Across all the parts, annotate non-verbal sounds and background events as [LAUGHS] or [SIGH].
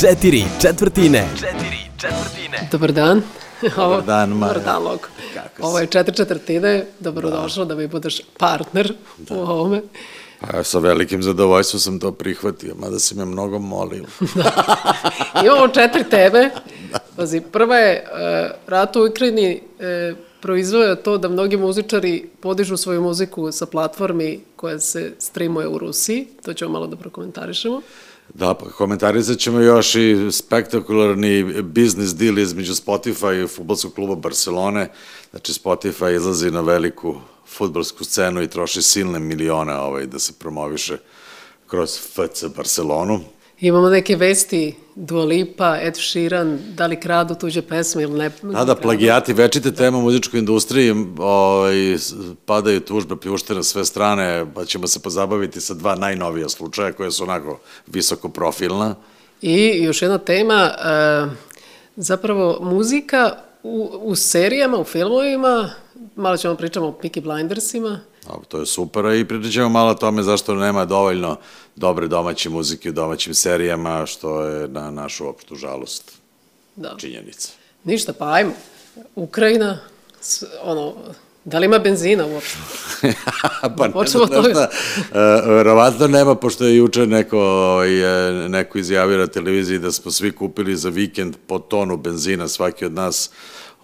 Četiri četvrtine. Četiri četvrtine. Dobar dan. Dobar dan, Maja. Dobar dan, Loko. Ovo je četiri četvrtine. Dobrodošao da. da mi budeš partner da. u ovome. Pa ja sa velikim zadovoljstvom sam to prihvatio, mada si me mnogo molio. [LAUGHS] da. Imamo četiri teme. Da. Pazi, prva je uh, rat u Ukrajini uh, proizvoja to da mnogi muzičari podižu svoju muziku sa platformi koja se streamuje u Rusiji. To ćemo malo da prokomentarišemo. Da, pa komentarizat ćemo još i spektakularni biznis deal između Spotify i futbolskog kluba Barcelone. Znači, Spotify izlazi na veliku futbolsku scenu i troši silne milione ovaj, da se promoviše kroz FC Barcelonu. Imamo neke vesti, Dua Lipa, Ed Sheeran, da li kradu tuđe pesme ili ne? Da, da, plagijati, večite tema u muzičkoj industriji, ovaj, padaju tužbe, pljušte na sve strane, pa ćemo se pozabaviti sa dva najnovija slučaja koje su onako visoko profilna. I još jedna tema, e, zapravo muzika u, u serijama, u filmovima, malo ćemo pričamo o Peaky Blindersima, to je super i pričat ćemo malo o tome zašto nema dovoljno dobre domaće muzike u domaćim serijama, što je na našu opštu žalost da. činjenica. Ništa, pa ajmo. Ukrajina, ono, Da li ima benzina uopšte? [LAUGHS] pa ne znam to... šta, uh, verovatno nema, pošto je juče neko, je, neko izjavio na televiziji da smo svi kupili za vikend po tonu benzina, svaki od nas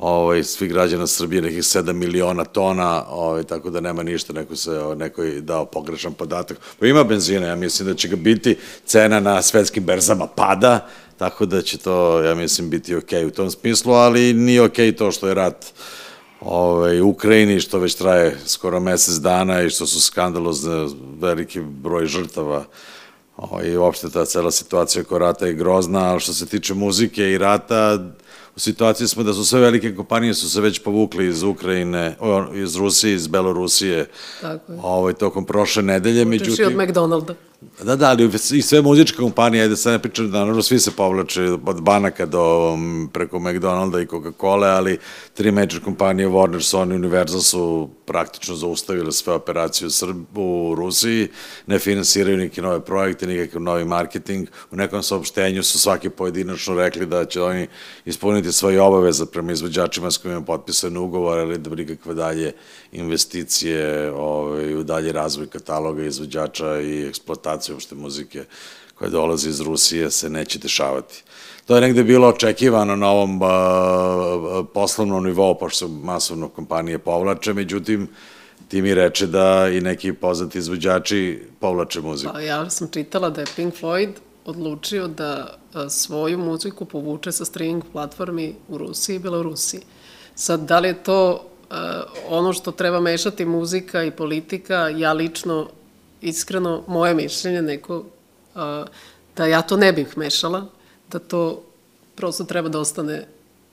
ovaj, svi građana Srbije, nekih 7 miliona tona, ovaj, tako da nema ništa, neko se, ovaj, neko je dao pogrešan podatak. Pa ima benzina, ja mislim da će ga biti, cena na svetskim berzama pada, tako da će to, ja mislim, biti okej okay u tom smislu, ali nije okej okay to što je rat ovaj, Ukrajini, što već traje skoro mesec dana i što su skandalozne veliki broj žrtava ovaj, i uopšte ta cela situacija oko rata je grozna, ali što se tiče muzike i rata, u situaciji smo da su sve velike kompanije su se već povukli iz Ukrajine, iz Rusije, iz Belorusije, Tako je. ovaj, tokom prošle nedelje. Učeš međutim, od McDonalda. Da, da, ali i sve muzičke kompanije, ajde sad ne pričam, naravno svi se povlače od banaka do preko McDonalda i Coca-Cola, ali tri major kompanije, Warner, Sony, Universal su praktično zaustavile sve operacije u, Srb, u Rusiji, ne finansiraju neke nove projekte, nikakav novi marketing. U nekom saopštenju su svaki pojedinačno rekli da će oni ispuniti svoje obaveze prema izvođačima s kojima je potpisan ugovor, ali da nikakve dalje investicije ovaj, u dalje razvoj kataloga izvođača i eksploataciju uopšte muzike koja dolazi iz Rusije se neće dešavati. To je negde bilo očekivano na ovom poslovnom nivou, pošto se masovno kompanije povlače, međutim, ti mi reče da i neki poznati izvođači povlače muziku. Pa ja sam čitala da je Pink Floyd odlučio da svoju muziku povuče sa streaming platformi u Rusiji i Belorusiji. Sad, da li je to uh, ono što treba mešati muzika i politika, ja lično, iskreno, moje mišljenje, neko, uh, da ja to ne bih mešala, da to prosto treba da ostane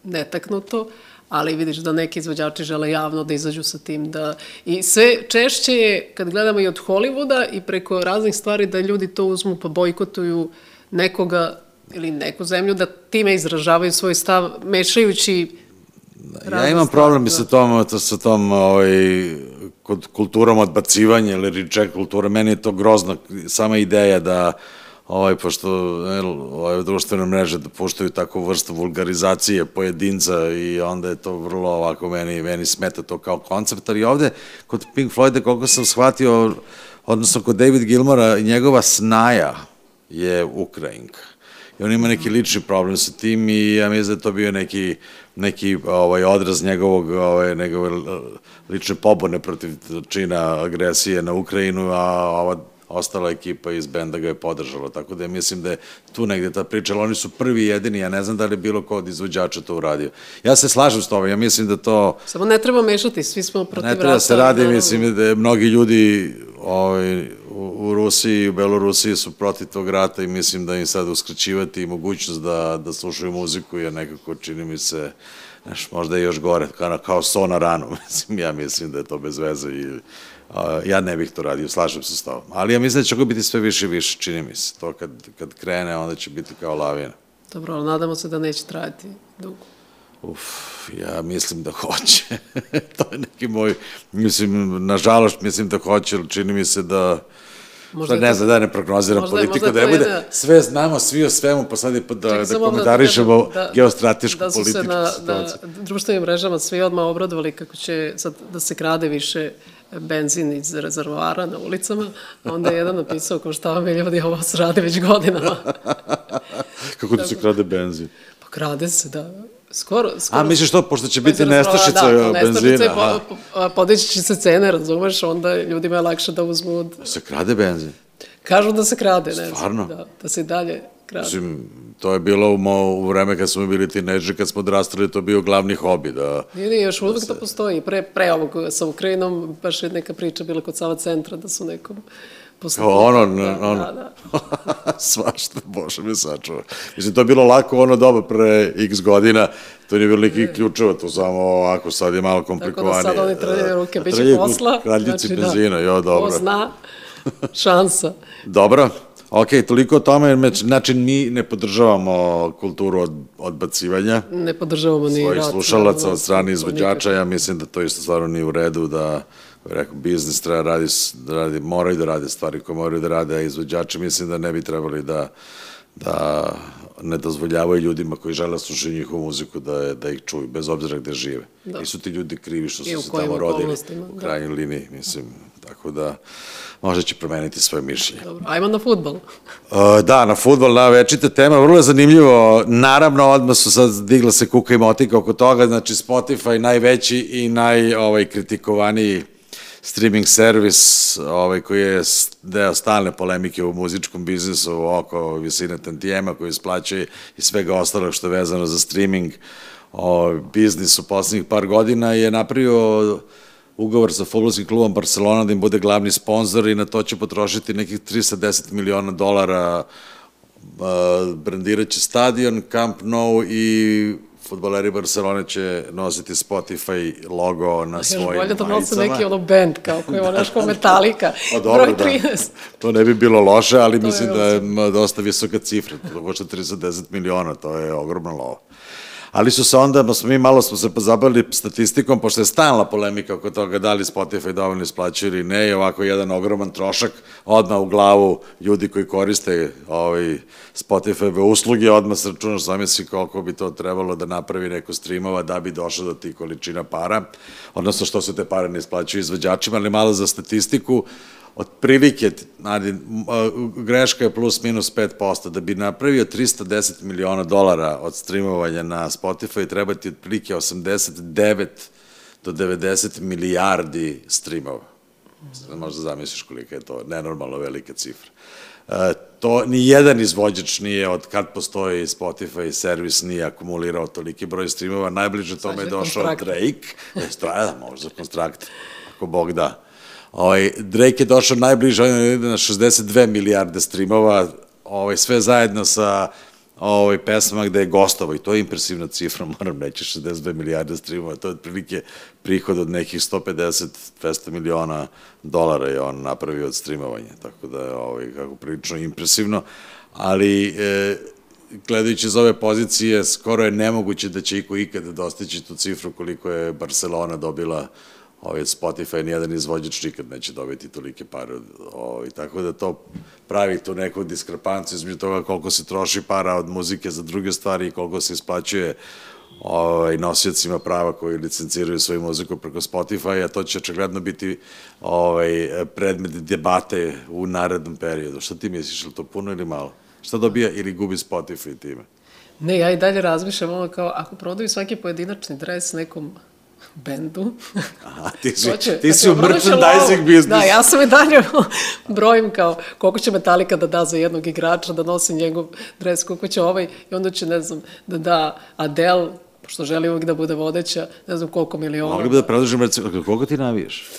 netaknuto, ali vidiš da neki izvođači žele javno da izađu sa tim da i sve češće je kad gledamo i od Hollywooda i preko raznih stvari da ljudi to uzmu pa bojkotuju nekoga ili neku zemlju da time izražavaju svoj stav mešajući Ja imam problem da. sa tom, sa tom ovaj, kod kulturom odbacivanja ili reject kultura, meni je to grozno, sama ideja da ovaj, pošto ovaj, društvene mreže da puštaju takvu vrstu vulgarizacije pojedinca i onda je to vrlo ovako, meni, meni smeta to kao koncept, ali ovde kod Pink Floyda, koliko sam shvatio, odnosno kod David Gilmora, njegova snaja je Ukrajinka. I on ima neki lični problem sa tim i ja mislim da je to bio neki, neki ovaj, odraz njegovog, ovaj, njegove lične pobune protiv čina agresije na Ukrajinu, a ova ostala ekipa iz benda ga je podržala, tako da mislim da je tu negde ta priča, ali oni su prvi jedini, ja ne znam da li je bilo ko od izvođača to uradio. Ja se slažem s tobom, ja mislim da to... Samo ne treba mešati, svi smo protiv rata. Ne treba se radi, da, mislim da mnogi ljudi ovaj, u, Rusiji i u Belorusiji su protiv tog rata i mislim da im sad uskraćivati mogućnost da, da slušaju muziku, jer nekako čini mi se, znaš, možda je još gore, kao, kao so na ranu, [LAUGHS] mislim, ja mislim da je to bez veze i ja ne bih to radio, slažem se s tobom. Ali ja mislim da će ga biti sve više i više, čini mi se. To kad, kad krene, onda će biti kao lavina. Dobro, ali nadamo se da neće trajati dugo. Uf, ja mislim da hoće. [LAUGHS] to je neki moj, mislim, nažalost mislim da hoće, ali čini mi se da Možda ne znam da ne prognoziram možda, politiku, možda da je bude jedna... sve znamo, svi o svemu, pa sad je da, da, da komentarišemo da, da, geostratešku da političku na, situaciju. Da, društvenim mrežama svi odmah obradovali kako će sad da se krade više benzin iz rezervoara na ulicama, onda je jedan napisao kao šta vam je ljudi, ovo se radi već godinama. [LAUGHS] kako da se krade benzin? Pa krade se, da. Skoro, skoro. A misliš to, pošto će biti nestašica da, benzina? Da, po, podići će se cene, razumeš, onda ljudima je lakše da uzmu... Od... Se krade benzin? Kažu da se krade, ne Stvarno? Da, da se dalje krade. Mislim, to je bilo u, mo, u vreme kad smo bili tineđi, kad smo odrastali, to bio glavni hobi. Da, nije, nije, još da se... to postoji. Pre, pre ovog sa Ukrajinom, baš je neka priča bila kod Sava centra, da su nekom Posle ono, da, ono, da, da. [LAUGHS] svašta, Bože mi sačuva. Mislim, to je bilo lako ono doba pre x godina, to nije bilo nekih ključeva, to samo ovako, sad je malo komplikovanije. Tako da sad oni trljaju ruke, bit će posla. Kraljici znači, benzina, da, jo, dobro. Ko zna, šansa. [LAUGHS] dobro, Ok, toliko o tome, znači mi ne podržavamo kulturu od, odbacivanja. Ne podržavamo ni svojih slušalaca od strane izvođača, ja mislim da to isto stvarno nije u redu, da rekao, biznis treba radi, da radi, moraju da rade stvari koje moraju da rade, a izvođači mislim da ne bi trebali da, da ne dozvoljavaju ljudima koji žele da slušaju njihovu muziku da, da ih čuju, bez obzira gde žive. Da. Nisu ti ljudi krivi što su se tamo rodili u da. krajnjoj da. liniji, mislim, tako da možda će promeniti svoje mišljenje. Dobro, ajmo na futbol. Uh, da, na futbol, na večita tema, vrlo je zanimljivo. Naravno, odmah su sad digla se kuka i motika oko toga, znači Spotify najveći i naj ovaj, kritikovaniji streaming servis ovaj, koji je deo stalne polemike u muzičkom biznisu oko visine tantijema koji isplaćuje i svega ostalog što je vezano za streaming. Ovaj, biznis u poslednjih par godina je napravio ugovor sa futbolskim klubom Barcelona da im bude glavni sponsor i na to će potrošiti nekih 310 miliona dolara brandiraće stadion, Camp Nou i futboleri Barcelone će nositi Spotify logo na svojim majicama. Bolje da nose neki ono band, kao koji je ono [LAUGHS] kao Metallica, pa broj 13. Da. To ne bi bilo loše, ali to mislim je da je dosta visoka cifra, to košta 310 miliona, to je ogromna lova ali su se onda, smo mi malo smo se pozabavili statistikom, pošto je stalna polemika oko toga da li Spotify dovoljno isplaćuje ili ne, i ovako jedan ogroman trošak odmah u glavu ljudi koji koriste ovaj, Spotify usluge, odmah se računaš zamisli koliko bi to trebalo da napravi neko streamova da bi došlo do tih količina para, odnosno što se te pare ne isplaćuju izvođačima, ali malo za statistiku, otprilike, greška je plus minus 5%, da bi napravio 310 miliona dolara od streamovanja na Spotify, treba ti otprilike 89 do 90 milijardi streamova. Možda zamisliš kolika je to nenormalno velika cifra. E, to ni jedan izvođač nije od kad postoji Spotify servis nije akumulirao toliki broj streamova, najbliže tome je došao Drake, e, da, možda konstrakt, ako Bog da. Ovaj, Drake je došao najbliže, on je na 62 milijarde streamova, ovaj, sve zajedno sa ovaj, pesmama gde je gostovo i to je impresivna cifra, [LAUGHS] moram reći, 62 milijarde streamova, to je otprilike prihod od nekih 150-200 miliona dolara je on napravio od streamovanja, tako da je ovaj, kako prilično impresivno, ali e, gledajući iz ove pozicije, skoro je nemoguće da će iko ikada dostići tu cifru koliko je Barcelona dobila ovaj, Spotify nijedan izvođač nikad neće dobiti tolike pare. Ovaj, tako da to pravi tu neku diskrepanciju između toga koliko se troši para od muzike za druge stvari i koliko se isplaćuje ovaj, nosiocima prava koji licenciraju svoju muziku preko Spotify, a to će očigledno biti ovaj, predmet debate u narednom periodu. Šta ti misliš, je to puno ili malo? Šta dobija ili gubi Spotify time? Ne, ja i dalje razmišljam ono kao, ako prodaju svaki pojedinačni dres nekom bendu. Aha, ti si, će, ti si u merchandising biznisu. Da, ja sam i dalje brojim kao koliko će Metallica da da za jednog igrača, da nosi njegov dres, koliko će ovaj, i onda će, ne znam, da da Adele, pošto želi uvijek da bude vodeća, ne znam koliko miliona. Mogli bi da predložim, koliko ti navijaš?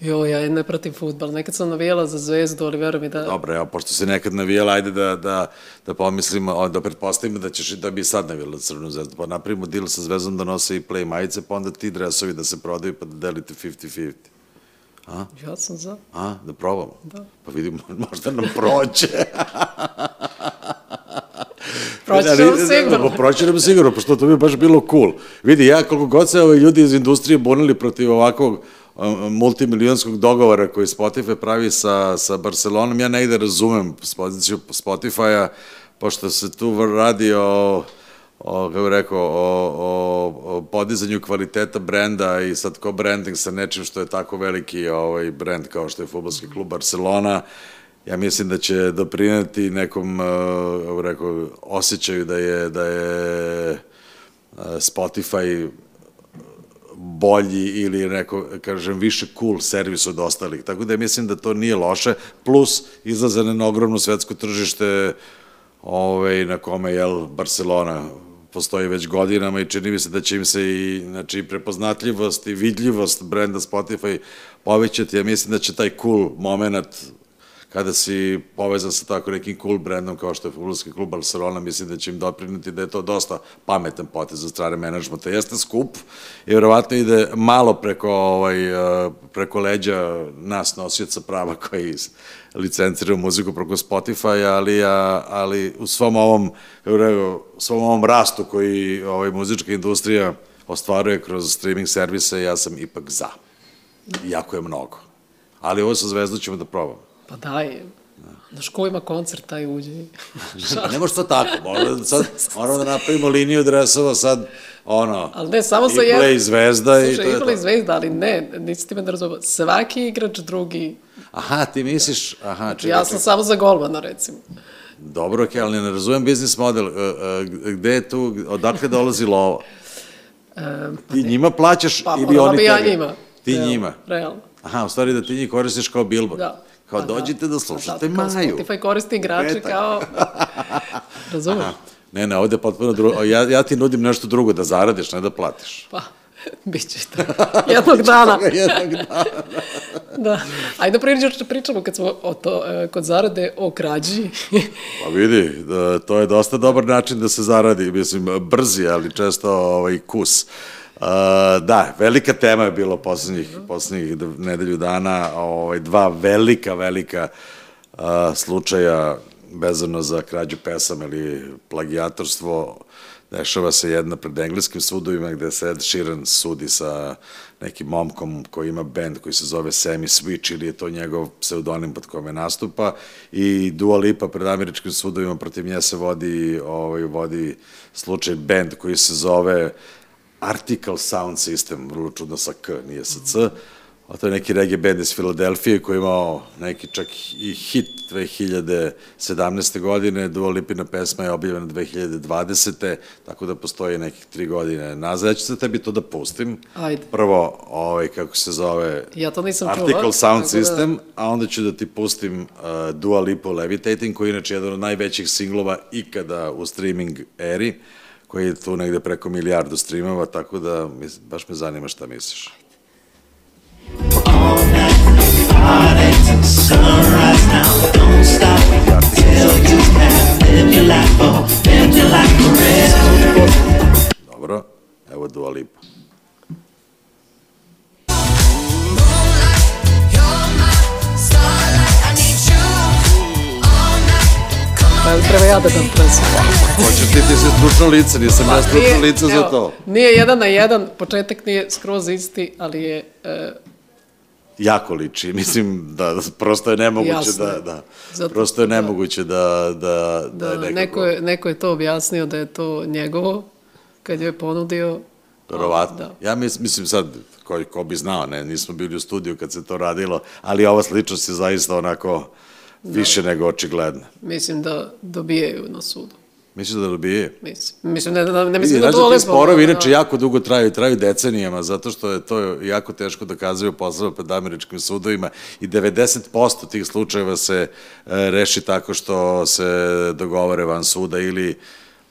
Jo, ja ne pratim futbal. Nekad sam navijala za zvezdu, ali verujem mi da... Dobro, evo, pošto se nekad navijala, ajde da, da, da pomislimo, da pretpostavimo da ćeš da bi sad navijala crvenu zvezdu. Pa napravimo deal sa zvezdom da nose i play majice, pa onda ti dresovi da se prodaju pa da delite 50-50. A? Ja sam za. A, da probamo? Da. Pa vidimo, [LAUGHS] možda nam proće. [LAUGHS] Proći nam sigurno. Pa proći nam sigurno, pošto to bi baš bilo cool. Vidi, ja koliko god se ovaj ljudi iz industrije bunili protiv ovakvog multimilijonskog dogovora koji Spotify pravi sa, sa Barcelonom, ja negde razumem poziciju Spotify-a, pošto se tu radi o o, kako rekao, o, o, o podizanju kvaliteta brenda i sad ko branding sa nečim što je tako veliki ovaj brend kao što je futbolski klub Barcelona, ja mislim da će doprineti nekom, uh, rekao, osjećaju da je, da je uh, Spotify bolji ili neko, kažem, više cool servis od ostalih. Tako da mislim da to nije loše, plus izlaze na ogromno svetsko tržište ovaj, na kome je Barcelona postoji već godinama i čini mi se da će im se i znači, prepoznatljivost i vidljivost brenda Spotify povećati. Ja mislim da će taj cool moment kada si povezan sa tako nekim cool brendom kao što je Futbolski klub Barcelona, mislim da će im doprinuti da je to dosta pametan potez za strane menadžmenta. Jeste skup i verovatno ide malo preko, ovaj, eh, preko leđa nas nosioca prava koji licenciraju muziku preko Spotify, ali, ali u svom ovom, u svom ovom rastu koji ovaj, muzička industrija ostvaruje kroz streaming servise, ja sam ipak za. Jako je mnogo. Ali ovo sa Zvezdu ćemo da probamo. Pa daj, Znaš ko ima koncert, taj uđe. [LAUGHS] ne može to tako, moramo, sad, [LAUGHS] moramo da napravimo liniju dresova sad, ono, ali ne, samo sa jedan... i zvezda Slušaj, i to je to. Slušaj, zvezda, ali ne, nisi ti me da razumio. Svaki igrač drugi... Aha, ti misliš, aha, čekaj. Ja sam samo za golmana, recimo. Dobro, ok, ali ne razumem biznis model. E, e, gde je tu, odakle dolazi lova? [LAUGHS] E, ti njima plaćaš pa, ili oni tebi? Pa, ja njima. Ti Realno, njima? Realno. Aha, u stvari da ti njih koristiš kao billboard. Da. Kao Pa dođite da, da slušate da, Maju. Spotify koristi igrače Petak. kao... [LAUGHS] Razumeš? Aha. Ne, ne, ovde je potpuno drugo. Ja, ja ti nudim nešto drugo, da zaradiš, ne da platiš. Pa, [LAUGHS] bit će to. [LAUGHS] Jednog dana. Jednog dana. da. Ajde priđeš da pričamo kad smo o to, e, kod zarade o krađi. pa vidi, da, to je dosta dobar način da se zaradi, mislim, brzi, ali često ovaj, kus. Uh, da, velika tema je bilo poslednjih, poslednjih nedelju dana, ovaj, dva velika, velika uh, slučaja vezano za krađu pesama ili plagijatorstvo. Dešava se jedna pred engleskim sudovima gde se Ed Sheeran sudi sa nekim momkom koji ima band koji se zove Sammy Switch ili je to njegov pseudonim pod kome nastupa i Dua Lipa pred američkim sudovima protiv nje se vodi, ovaj, vodi slučaj band koji se zove Article Sound System, vrlo čudno sa K, nije sa C, a to je neki reggae band iz Filadelfije koji je imao neki čak i hit 2017. godine, Dua Lipina pesma je objavljena 2020. Tako da postoji nekih tri godine nazad. Ja ću se tebi to da pustim. Ajde. Prvo, ovaj, kako se zove... Ja to nisam čula. Article Sound da- System, a onda ću da ti pustim uh, Dua Lipa Levitating, koji je inače jedan od najvećih singlova ikada u streaming eri koji je tu negde preko milijardu streamova, tako da baš me zanima šta misliš. All night, party till Pa jel treba ja da dam presud? Hoćeš ti, ti si stručno lice, nisam ja stručno lice za to. Nije jedan na jedan, početak nije skroz isti, ali je... E, Jako liči, mislim da, prosto je nemoguće Jasno. da, da, Zato prosto je da- nemoguće da, da, da, da, nekako, neko, je, neko je to objasnio da je to njegovo, kad je ponudio. verovatno. Da. Ja mis, mislim sad, ko, ko bi znao, ne, nismo bili u studiju kad se to radilo, ali ova sličnost je zaista onako više nego očigledna. Mislim da dobijaju na sudu. Mislim da dobije. Mislim, mislim ne, ne, ne mislim da znaš to da ti sporovi da, inače jako dugo traju, traju decenijama, zato što je to jako teško dokazuju posao pred američkim sudovima i 90% tih slučajeva se e, reši tako što se dogovore van suda ili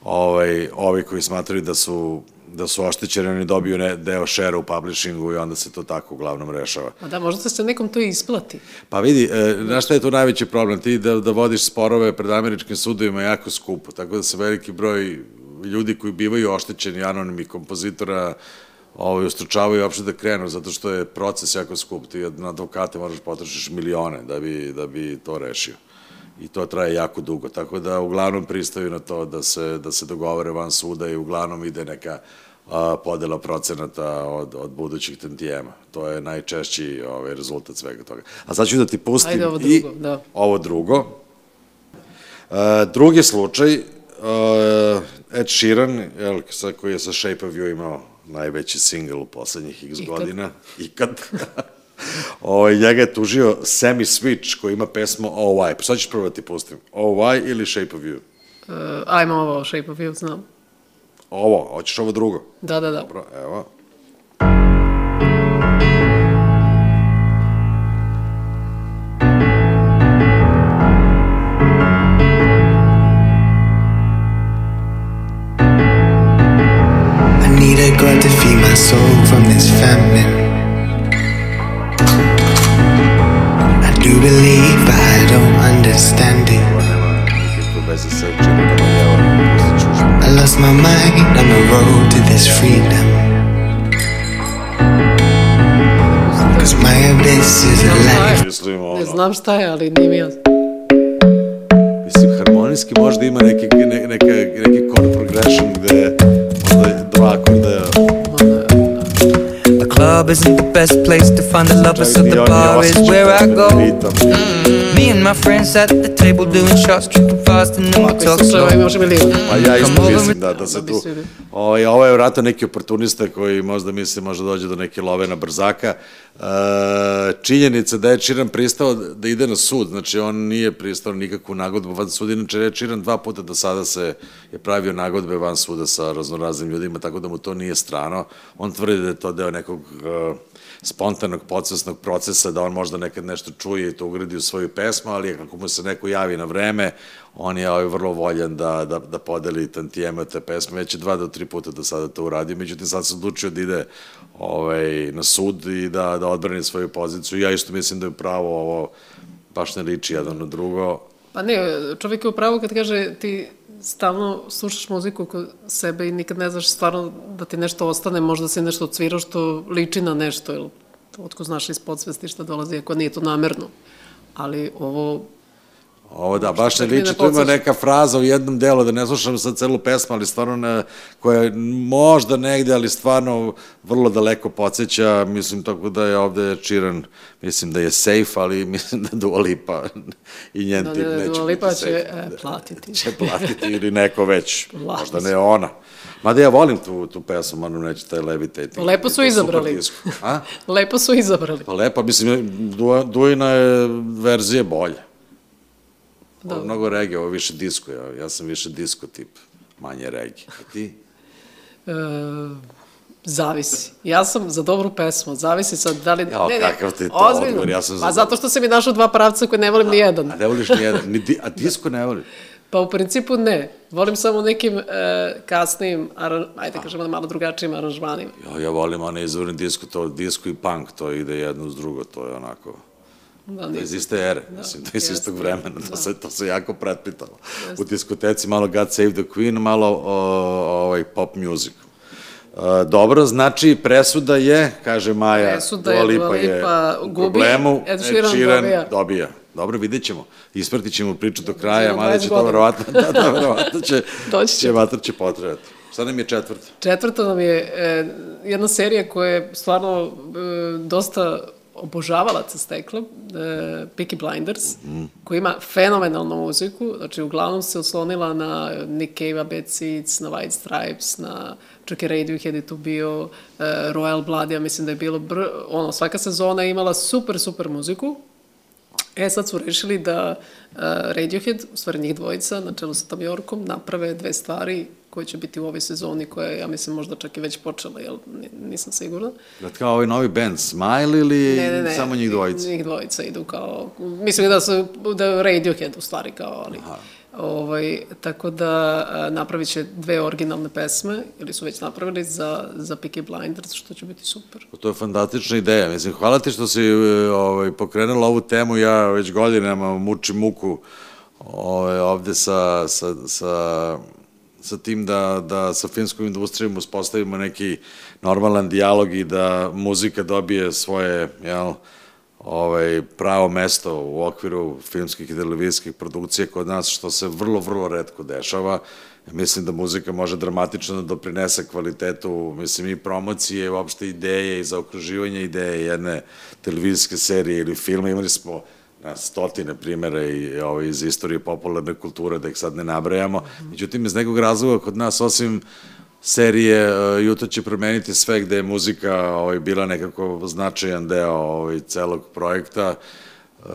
ovaj, ovi koji smatraju da su da su oštećeni, oni dobiju ne, deo šera u publishingu i onda se to tako uglavnom rešava. Pa da, možda se nekom to isplati. Pa vidi, e, znaš šta je tu najveći problem? Ti da, da vodiš sporove pred američkim sudovima je jako skupo, tako da se veliki broj ljudi koji bivaju oštećeni anonimni kompozitora ovaj, ustručavaju uopšte da krenu, zato što je proces jako skup. Ti na advokate moraš potrošiš milione da bi, da bi to rešio. I to traje jako dugo, tako da uglavnom pristaju na to da se, da se dogovore van suda i uglavnom ide neka a, podela procenata od, od budućih tantijema. To je najčešći ovaj, rezultat svega toga. A sad ću da ti pustim Ajde ovo i drugo, da. ovo drugo. E, drugi slučaj, e, Ed Sheeran, jel, sa, koji je sa Shape of You imao najveći singl u poslednjih x Ikad. godina, ikad. [LAUGHS] o, njega je tužio Sammy Switch koji ima pesmu Oh Why. Pa sad ćeš prvo da ti pustim. Oh Why ili Shape of You? Uh, ajmo ovo, Shape of You, znam. Ovo, hoćeš ovo drugo? Da, da, da. Dobro, evo. I need a God to feed my soul from this famine. Znam šta je, ali nije mi jasno. mislim, harmonijski možda ima neki, ne, neka, neki chord progression gde možda je dva akorda The club isn't the best place to find the lovers, so the bar is where I taj go. ritam. My friends at the table doing shots, tripping fast, and Ovako talk slow. Pa ja isto mislim da, da se tu... bili. Ovaj, ovo je vratno neki oportunista koji možda misli može dođe do neke love na brzaka. E, činjenica da je Čiran pristao da ide na sud, znači on nije pristao nikakvu nagodbu van suda, inače je Čiran dva puta do sada se je pravio nagodbe van suda sa raznoraznim ljudima, tako da mu to nije strano. On tvrdi da je to deo nekog e, spontanog, podsvesnog procesa, da on možda nekad nešto čuje i to ugradi u svoju pesmu, ali ako mu se neko javi na vreme, on je ovaj, vrlo voljan da, da, da podeli tantijeme te pesme, već je dva do tri puta do sada to uradio, međutim sad se odlučio da ide ovaj, na sud i da, da odbrani svoju poziciju. Ja isto mislim da je pravo ovo baš ne liči jedan na drugo. Pa ne, čovjek je u pravu kad kaže ti stalno slušaš muziku kod sebe i nikad ne znaš stvarno da ti nešto ostane, možda si nešto odsvirao što liči na nešto, ili otko znaš iz podsvesti šta dolazi, ako nije to namerno. Ali ovo, Ovo da, baš ne ne liči, tu ima neka fraza u jednom delu, da ne slušam sad celu pesmu, ali stvarno ne, koja je možda negde, ali stvarno vrlo daleko podsjeća, mislim tako da je ovde Čiran, mislim da je safe, ali [LAUGHS] mislim da Dua Lipa i njen da tip ne, neće Dua Lipa će safe. e, platiti. će platiti ili neko već, [LAUGHS] Plati možda ne ona. Mada ja volim tu, tu pesmu, moram reći, taj Levitating. Lepo su izabrali. A? [LAUGHS] Lepo su izabrali. Pa lepa, mislim, Duina je verzija bolja. Da. Ovo mnogo regije, ovo više disko, ja, ja sam više disko tip, manje regije. A ti? E, zavisi. Ja sam za dobru pesmu, zavisi sad da li... Jao, kakav ti je to ozbiljno. odgovor, ja sam za Pa zato što se mi našao dva pravca koje ne volim ni jedan. A ne voliš ni jedan, ni di, a disko ne voliš? Pa u principu ne. Volim samo nekim e, kasnim, aran, ajde kažemo da malo drugačijim aranžmanima. Ja, ja volim onaj izvorni disko, to disko i punk, to ide jedno uz drugo, to je onako... Da, To je iz nisam. iste ere, mislim, to je iz istog vremena, to, da. se, to se jako pretpitalo. U diskoteci malo God Save the Queen, malo o, ovaj pop music. Uh, dobro, znači presuda je, kaže Maja, Presuda je, Dua Lipa u gubi, problemu, Ed Sheeran dobija. dobija. Dobro, vidjet ćemo. Ispratit ćemo priču do kraja, mada 20 će to verovatno, [LAUGHS] da, da, verovatno će, [LAUGHS] će. vatra će potrebati. Šta nam je četvrta? Četvrta nam je e, jedna serija koja je stvarno e, dosta obožavalaca stekla, e, Peaky Blinders, koja ima fenomenalnu muziku, znači uglavnom se oslonila na Nick Cave, Bad Seeds, na White Stripes, na čak i Radiohead je tu bio, e, Royal Blood, ja mislim da je bilo, br, ono, svaka sezona je imala super, super muziku, E, sad su rešili da uh, Radiohead, u stvari njih dvojica, na čelu sa Tom Yorkom, naprave dve stvari koje će biti u ovoj sezoni, koja je, ja mislim, možda čak i već počela, jel, Ni- nisam sigurna. Da kao ovaj novi band, Smile ili Ne, ne, ne. samo njih dvojica? Njih dvojica idu kao, mislim da su, da Radiohead u stvari kao, ali, ovaj, tako da a, napravit će dve originalne pesme, ili su već napravili za, za Peaky Blinders, što će biti super. Pa To je fantastična ideja. Mislim, hvala ti što si e, ovaj, pokrenula ovu temu. Ja već godinama mučim muku ovaj, ovde sa, sa, sa, sa tim da, da sa filmskom industrijom uspostavimo neki normalan dijalog i da muzika dobije svoje, jel, ovaj, pravo mesto u okviru filmskih i televizijskih produkcija kod nas, što se vrlo, vrlo redko dešava. Mislim da muzika može dramatično da doprinese kvalitetu, mislim, i promocije, uopšte ideje i zaokruživanje ideje jedne televizijske serije ili filma. Imali smo na stotine primere i ovaj, iz istorije popularne kulture, da ih sad ne nabrajamo. Međutim, iz nekog razloga kod nas, osim serije uh, Juto će promeniti sve gde je muzika ovaj, bila nekako značajan deo ovaj, celog projekta.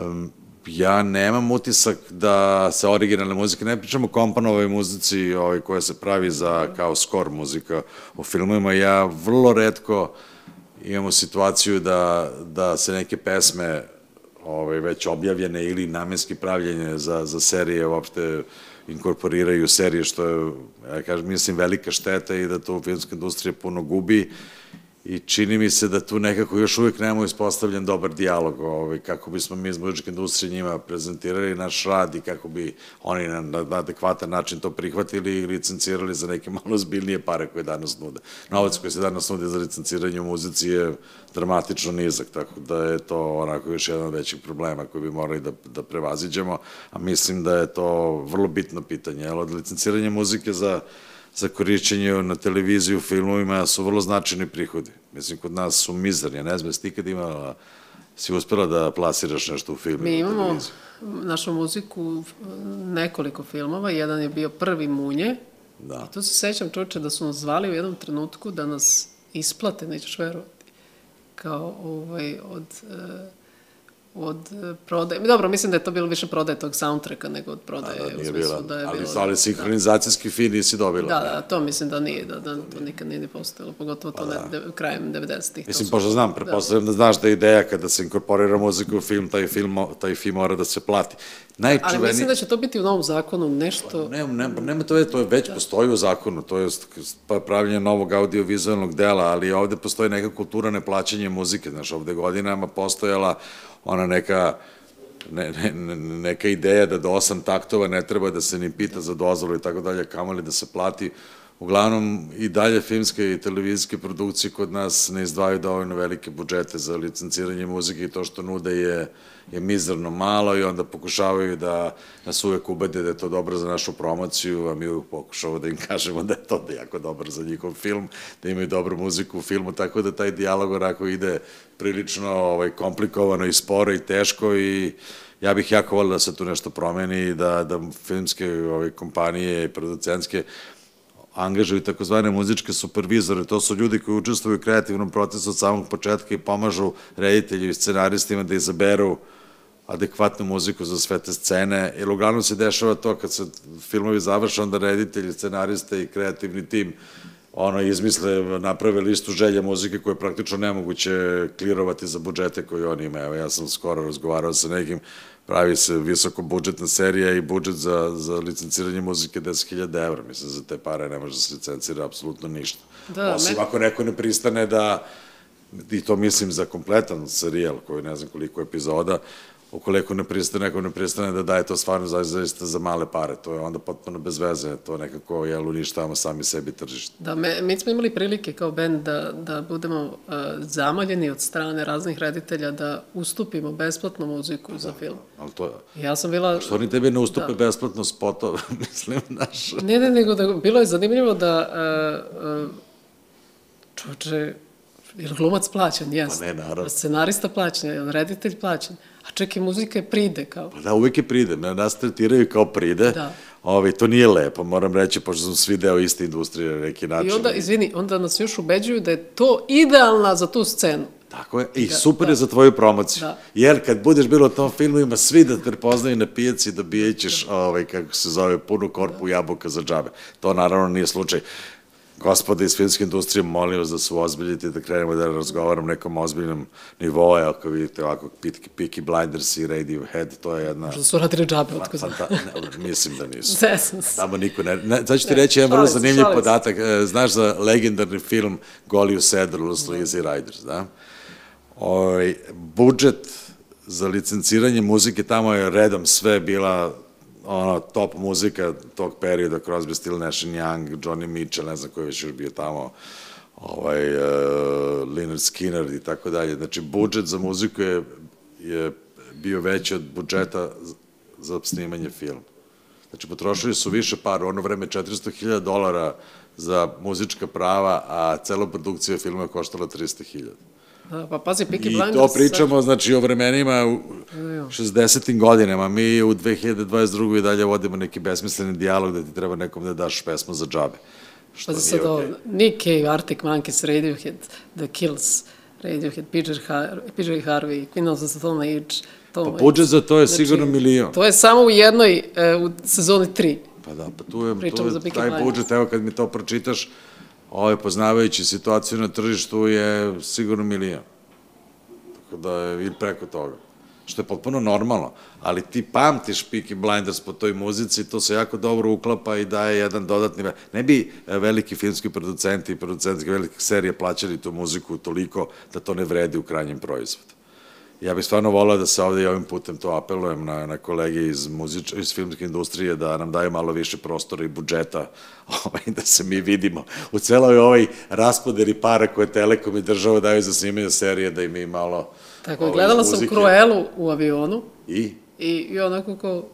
Um, ja nemam utisak da se originalne muzike, ne pričamo o kompanovoj muzici ovaj, koja se pravi za kao skor muzika u filmovima, ja vrlo redko imamo situaciju da, da se neke pesme ovaj, već objavljene ili namenski pravljene za, za serije uopšte inkorporiraju serije, što je, ja kažem, mislim, velika šteta i da to filmska industrija puno gubi i čini mi se da tu nekako još uvijek nemamo ispostavljen dobar dijalog ovaj, kako bismo mi iz muzičke industrije njima prezentirali naš rad i kako bi oni na, na adekvatan način to prihvatili i licencirali za neke malo zbiljnije pare koje danas nude. Novac koji se danas nude za licenciranje u muzici je dramatično nizak, tako da je to onako još jedan od većih problema koji bi morali da, da prevaziđemo, a mislim da je to vrlo bitno pitanje, jer od licenciranja muzike za za korišćenje na televiziji u filmovima su vrlo značajni prihodi. Mislim, kod nas su mizarni. Ne znam, jesi ti kad imala, si uspela da plasiraš nešto u filmu? Mi imamo našu muziku nekoliko filmova. Jedan je bio prvi Munje. Da. I tu se sećam, čoče, da su nas zvali u jednom trenutku da nas isplate, nećeš verovati, kao ovaj, od... Uh, od e, prodaje. Dobro, mislim da je to bilo više prodaje tog soundtracka nego od prodaje. Da, da, nije bila, da je ali, bilo, ali sinhronizacijski da. fin nisi dobila. Da, da, to mislim da nije, da, da to nikad nije ni postojalo, pogotovo to Pa ne, krajem 90-ih. Mislim, pošto znam, pretpostavljam da. da znaš da je ideja kada se inkorporira muzika u film, taj film, taj film mora da se plati. Najčuveni... Ali mislim da će to biti u novom zakonu nešto... Ne, ne, nema to, to je već da. postoji u zakonu, to je pa pravljenje novog audiovizualnog dela, ali ovde postoji neka kultura neplaćanja muzike, znaš, ovde godinama postojala ona neka ne, ne, neka ideja da do osam taktova ne treba da se ni pita za dozvolu i tako dalje, kamoli da se plati. Uglavnom, i dalje filmske i televizijske produkcije kod nas ne izdvaju dovoljno velike budžete za licenciranje muzike i to što nude je, je mizerno malo i onda pokušavaju da nas uvek ubede da je to dobro za našu promociju, a mi uvek pokušavamo da im [LAUGHS] kažemo da je to da jako dobro za njihov film, da imaju dobru muziku u filmu, tako da taj dijalog onako ide prilično ovaj, komplikovano i sporo i teško i ja bih jako volio da se tu nešto promeni i da, da filmske ovaj, kompanije i producentske angažuju takozvane muzičke supervizore, to su ljudi koji učestvuju u kreativnom procesu od samog početka i pomažu reditelju i scenaristima da izaberu adekvatnu muziku za sve te scene, jer uglavnom se dešava to kad se filmovi završe, onda reditelji, scenariste i kreativni tim ono, izmisle, naprave listu želja muzike koje je praktično nemoguće klirovati za budžete koje oni imaju. Evo, ja sam skoro razgovarao sa nekim, pravi se visoko budžetna serija i budžet za, za licenciranje muzike 10.000 evra. Mislim, za te pare ne može da se licencira apsolutno ništa. Da, Osim me... ako neko ne pristane da, i to mislim za kompletan serijal koji ne znam koliko epizoda, ukoliko ne pristane, neko ne pristane da daje to stvarno zaista za male pare, to je onda potpuno bez veze, to nekako, jel, uništavamo sami sebi tržište. Da, me, mi smo imali prilike kao band da, da budemo uh, zamaljeni od strane raznih reditelja da ustupimo besplatnu muziku da, za film. Ali to Ja sam bila... Što oni tebi ne ustupe da. besplatno spotove, [LAUGHS] mislim, naš... Ne, ne, nego da, bilo je zanimljivo da uh, uh, čoče, jer glumac plaćan, jes. Pa ne, naravno. Scenarista plaćan, reditelj plaćan. A čak i muzika je pride kao. Pa da, uvek je pride, nas tretiraju kao pride. Da. Ovi, to nije lepo, moram reći, pošto smo svi deo iste industrije na neki način. I onda, izvini, onda nas još ubeđuju da je to idealna za tu scenu. Tako je, i da, super da. je za tvoju promociju. Da. Jer kad budeš bilo u tom filmu, ima svi da te prepoznaju na pijaci da bijećeš, da. ovaj, kako se zove, punu korpu da. jabuka za džabe. To naravno nije slučaj gospoda iz filmske industrije, molim vas da se ozbiljite, da krenemo da razgovaram nekom ozbiljnom nivou, ako vidite ovako Peaky Blinders i Radiohead, to je jedna... Možda su radili džabe, otko znam. Pa, ne, mislim da nisu. [LAUGHS] Zesam se. Tamo niko ne... ne sad ću ti reći jedan vrlo zanimljiv podatak. E, znaš za legendarni film Goli u sedru, Sleazy Riders, da? Ovaj, budžet za licenciranje muzike tamo je redom sve bila ono, top muzika tog perioda, Crosby, Still, Nash Young, Johnny Mitchell, ne znam ko je već još bio tamo, ovaj, uh, Leonard Skinner i tako dalje. Znači, budžet za muziku je, je bio veći od budžeta za snimanje filma. Znači, potrošili su više para, ono vreme 400.000 dolara za muzička prava, a cela produkcija filma je koštala 300.000. Da, pa pazi, Peaky I Blinders... to pričamo, znači, o vremenima u 60. godinama. Mi u 2022. i dalje vodimo neki besmisleni dijalog da ti treba nekom da daš pesmu za džabe. Što Pazi sad ovo, okej. Nick Cave, Arctic Monkeys, Radiohead, The Kills, Radiohead, PJ, Har PJ Harvey, Queen of the Stone Age, Tom Pa budžet za to je sigurno milion. To je samo u jednoj, e, u sezoni 3. Pa da, pa tu je, Pričamo tu je taj budžet, evo kad mi to pročitaš, ovaj, poznavajući situaciju na tržištu je sigurno milion. Tako da je i preko toga. Što je potpuno normalno. Ali ti pamtiš Peaky Blinders po toj muzici, to se jako dobro uklapa i daje jedan dodatni... Ne bi e, veliki filmski producenti i producenti velikih serija plaćali tu muziku toliko da to ne vredi u krajnjem proizvodu. Ja bih stvarno volao da se ovde i ovim putem to apelujem na, na kolege iz, muzič, iz filmske industrije da nam daju malo više prostora i budžeta [LAUGHS] ovaj, da se mi vidimo u celoj ovoj raspoderi para koje Telekom i država daju za snimanje serije da im i malo Tako ovaj, gledala sam muzike. Cruelu u avionu I? i, i onako kao,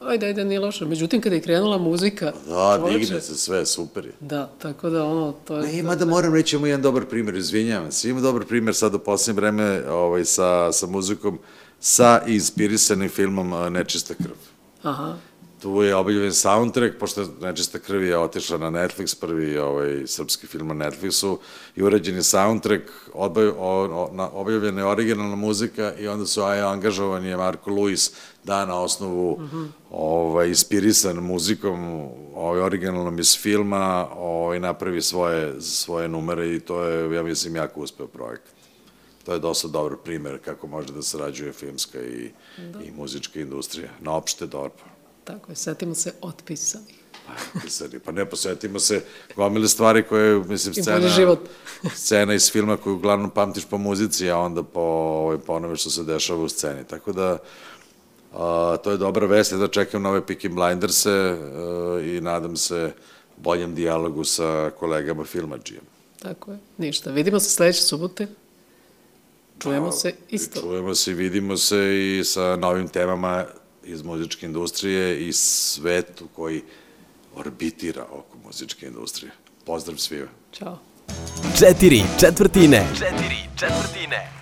ajde, ajde, nije loše. Međutim, kada je krenula muzika... Da, čoveče, digne se sve, super je. Da, tako da ono, to je... Ne, ima da moram reći, imamo jedan dobar primjer, izvinjavam se, ima dobar primjer sad u poslednje vreme ovaj, sa, sa muzikom, sa inspirisanim filmom a, Nečista krv. Aha, Tu je objavljen soundtrack, pošto Nečista krv je otišla na Netflix, prvi ovaj, srpski film na Netflixu, i urađen je soundtrack, odbaj, o, o, na, objavljena je originalna muzika i onda su aj, angažovan je Marko Luis da na osnovu ovaj, inspirisan muzikom ovaj, originalnom iz filma ovaj, napravi svoje, svoje numere i to je, ja mislim, jako uspeo projekat. To je dosta dobar primer kako može da sarađuje filmska i, i muzička industrija na opšte dobro. tako je, setimo se otpisanih. Pa, pisani. Pa ne, posvetimo se gomile stvari koje, mislim, scena, život. scena iz filma koju uglavnom pamtiš po muzici, a onda po, ovaj, po onome što se dešava u sceni. Tako da, a, to je dobra vest, ja da čekam nove Peaky Blinders-e a, i nadam se boljem dijalogu sa kolegama filmađijem. Tako je, ništa. Vidimo se sledeće subote. Čujemo Pa, se isto. Čujemo se i vidimo se i sa novim temama iz muzičke industrije i svetu koji orbitira oko muzičke industrije. Pozdrav svima. Ćao. Četiri četvrtine. Četiri četvrtine.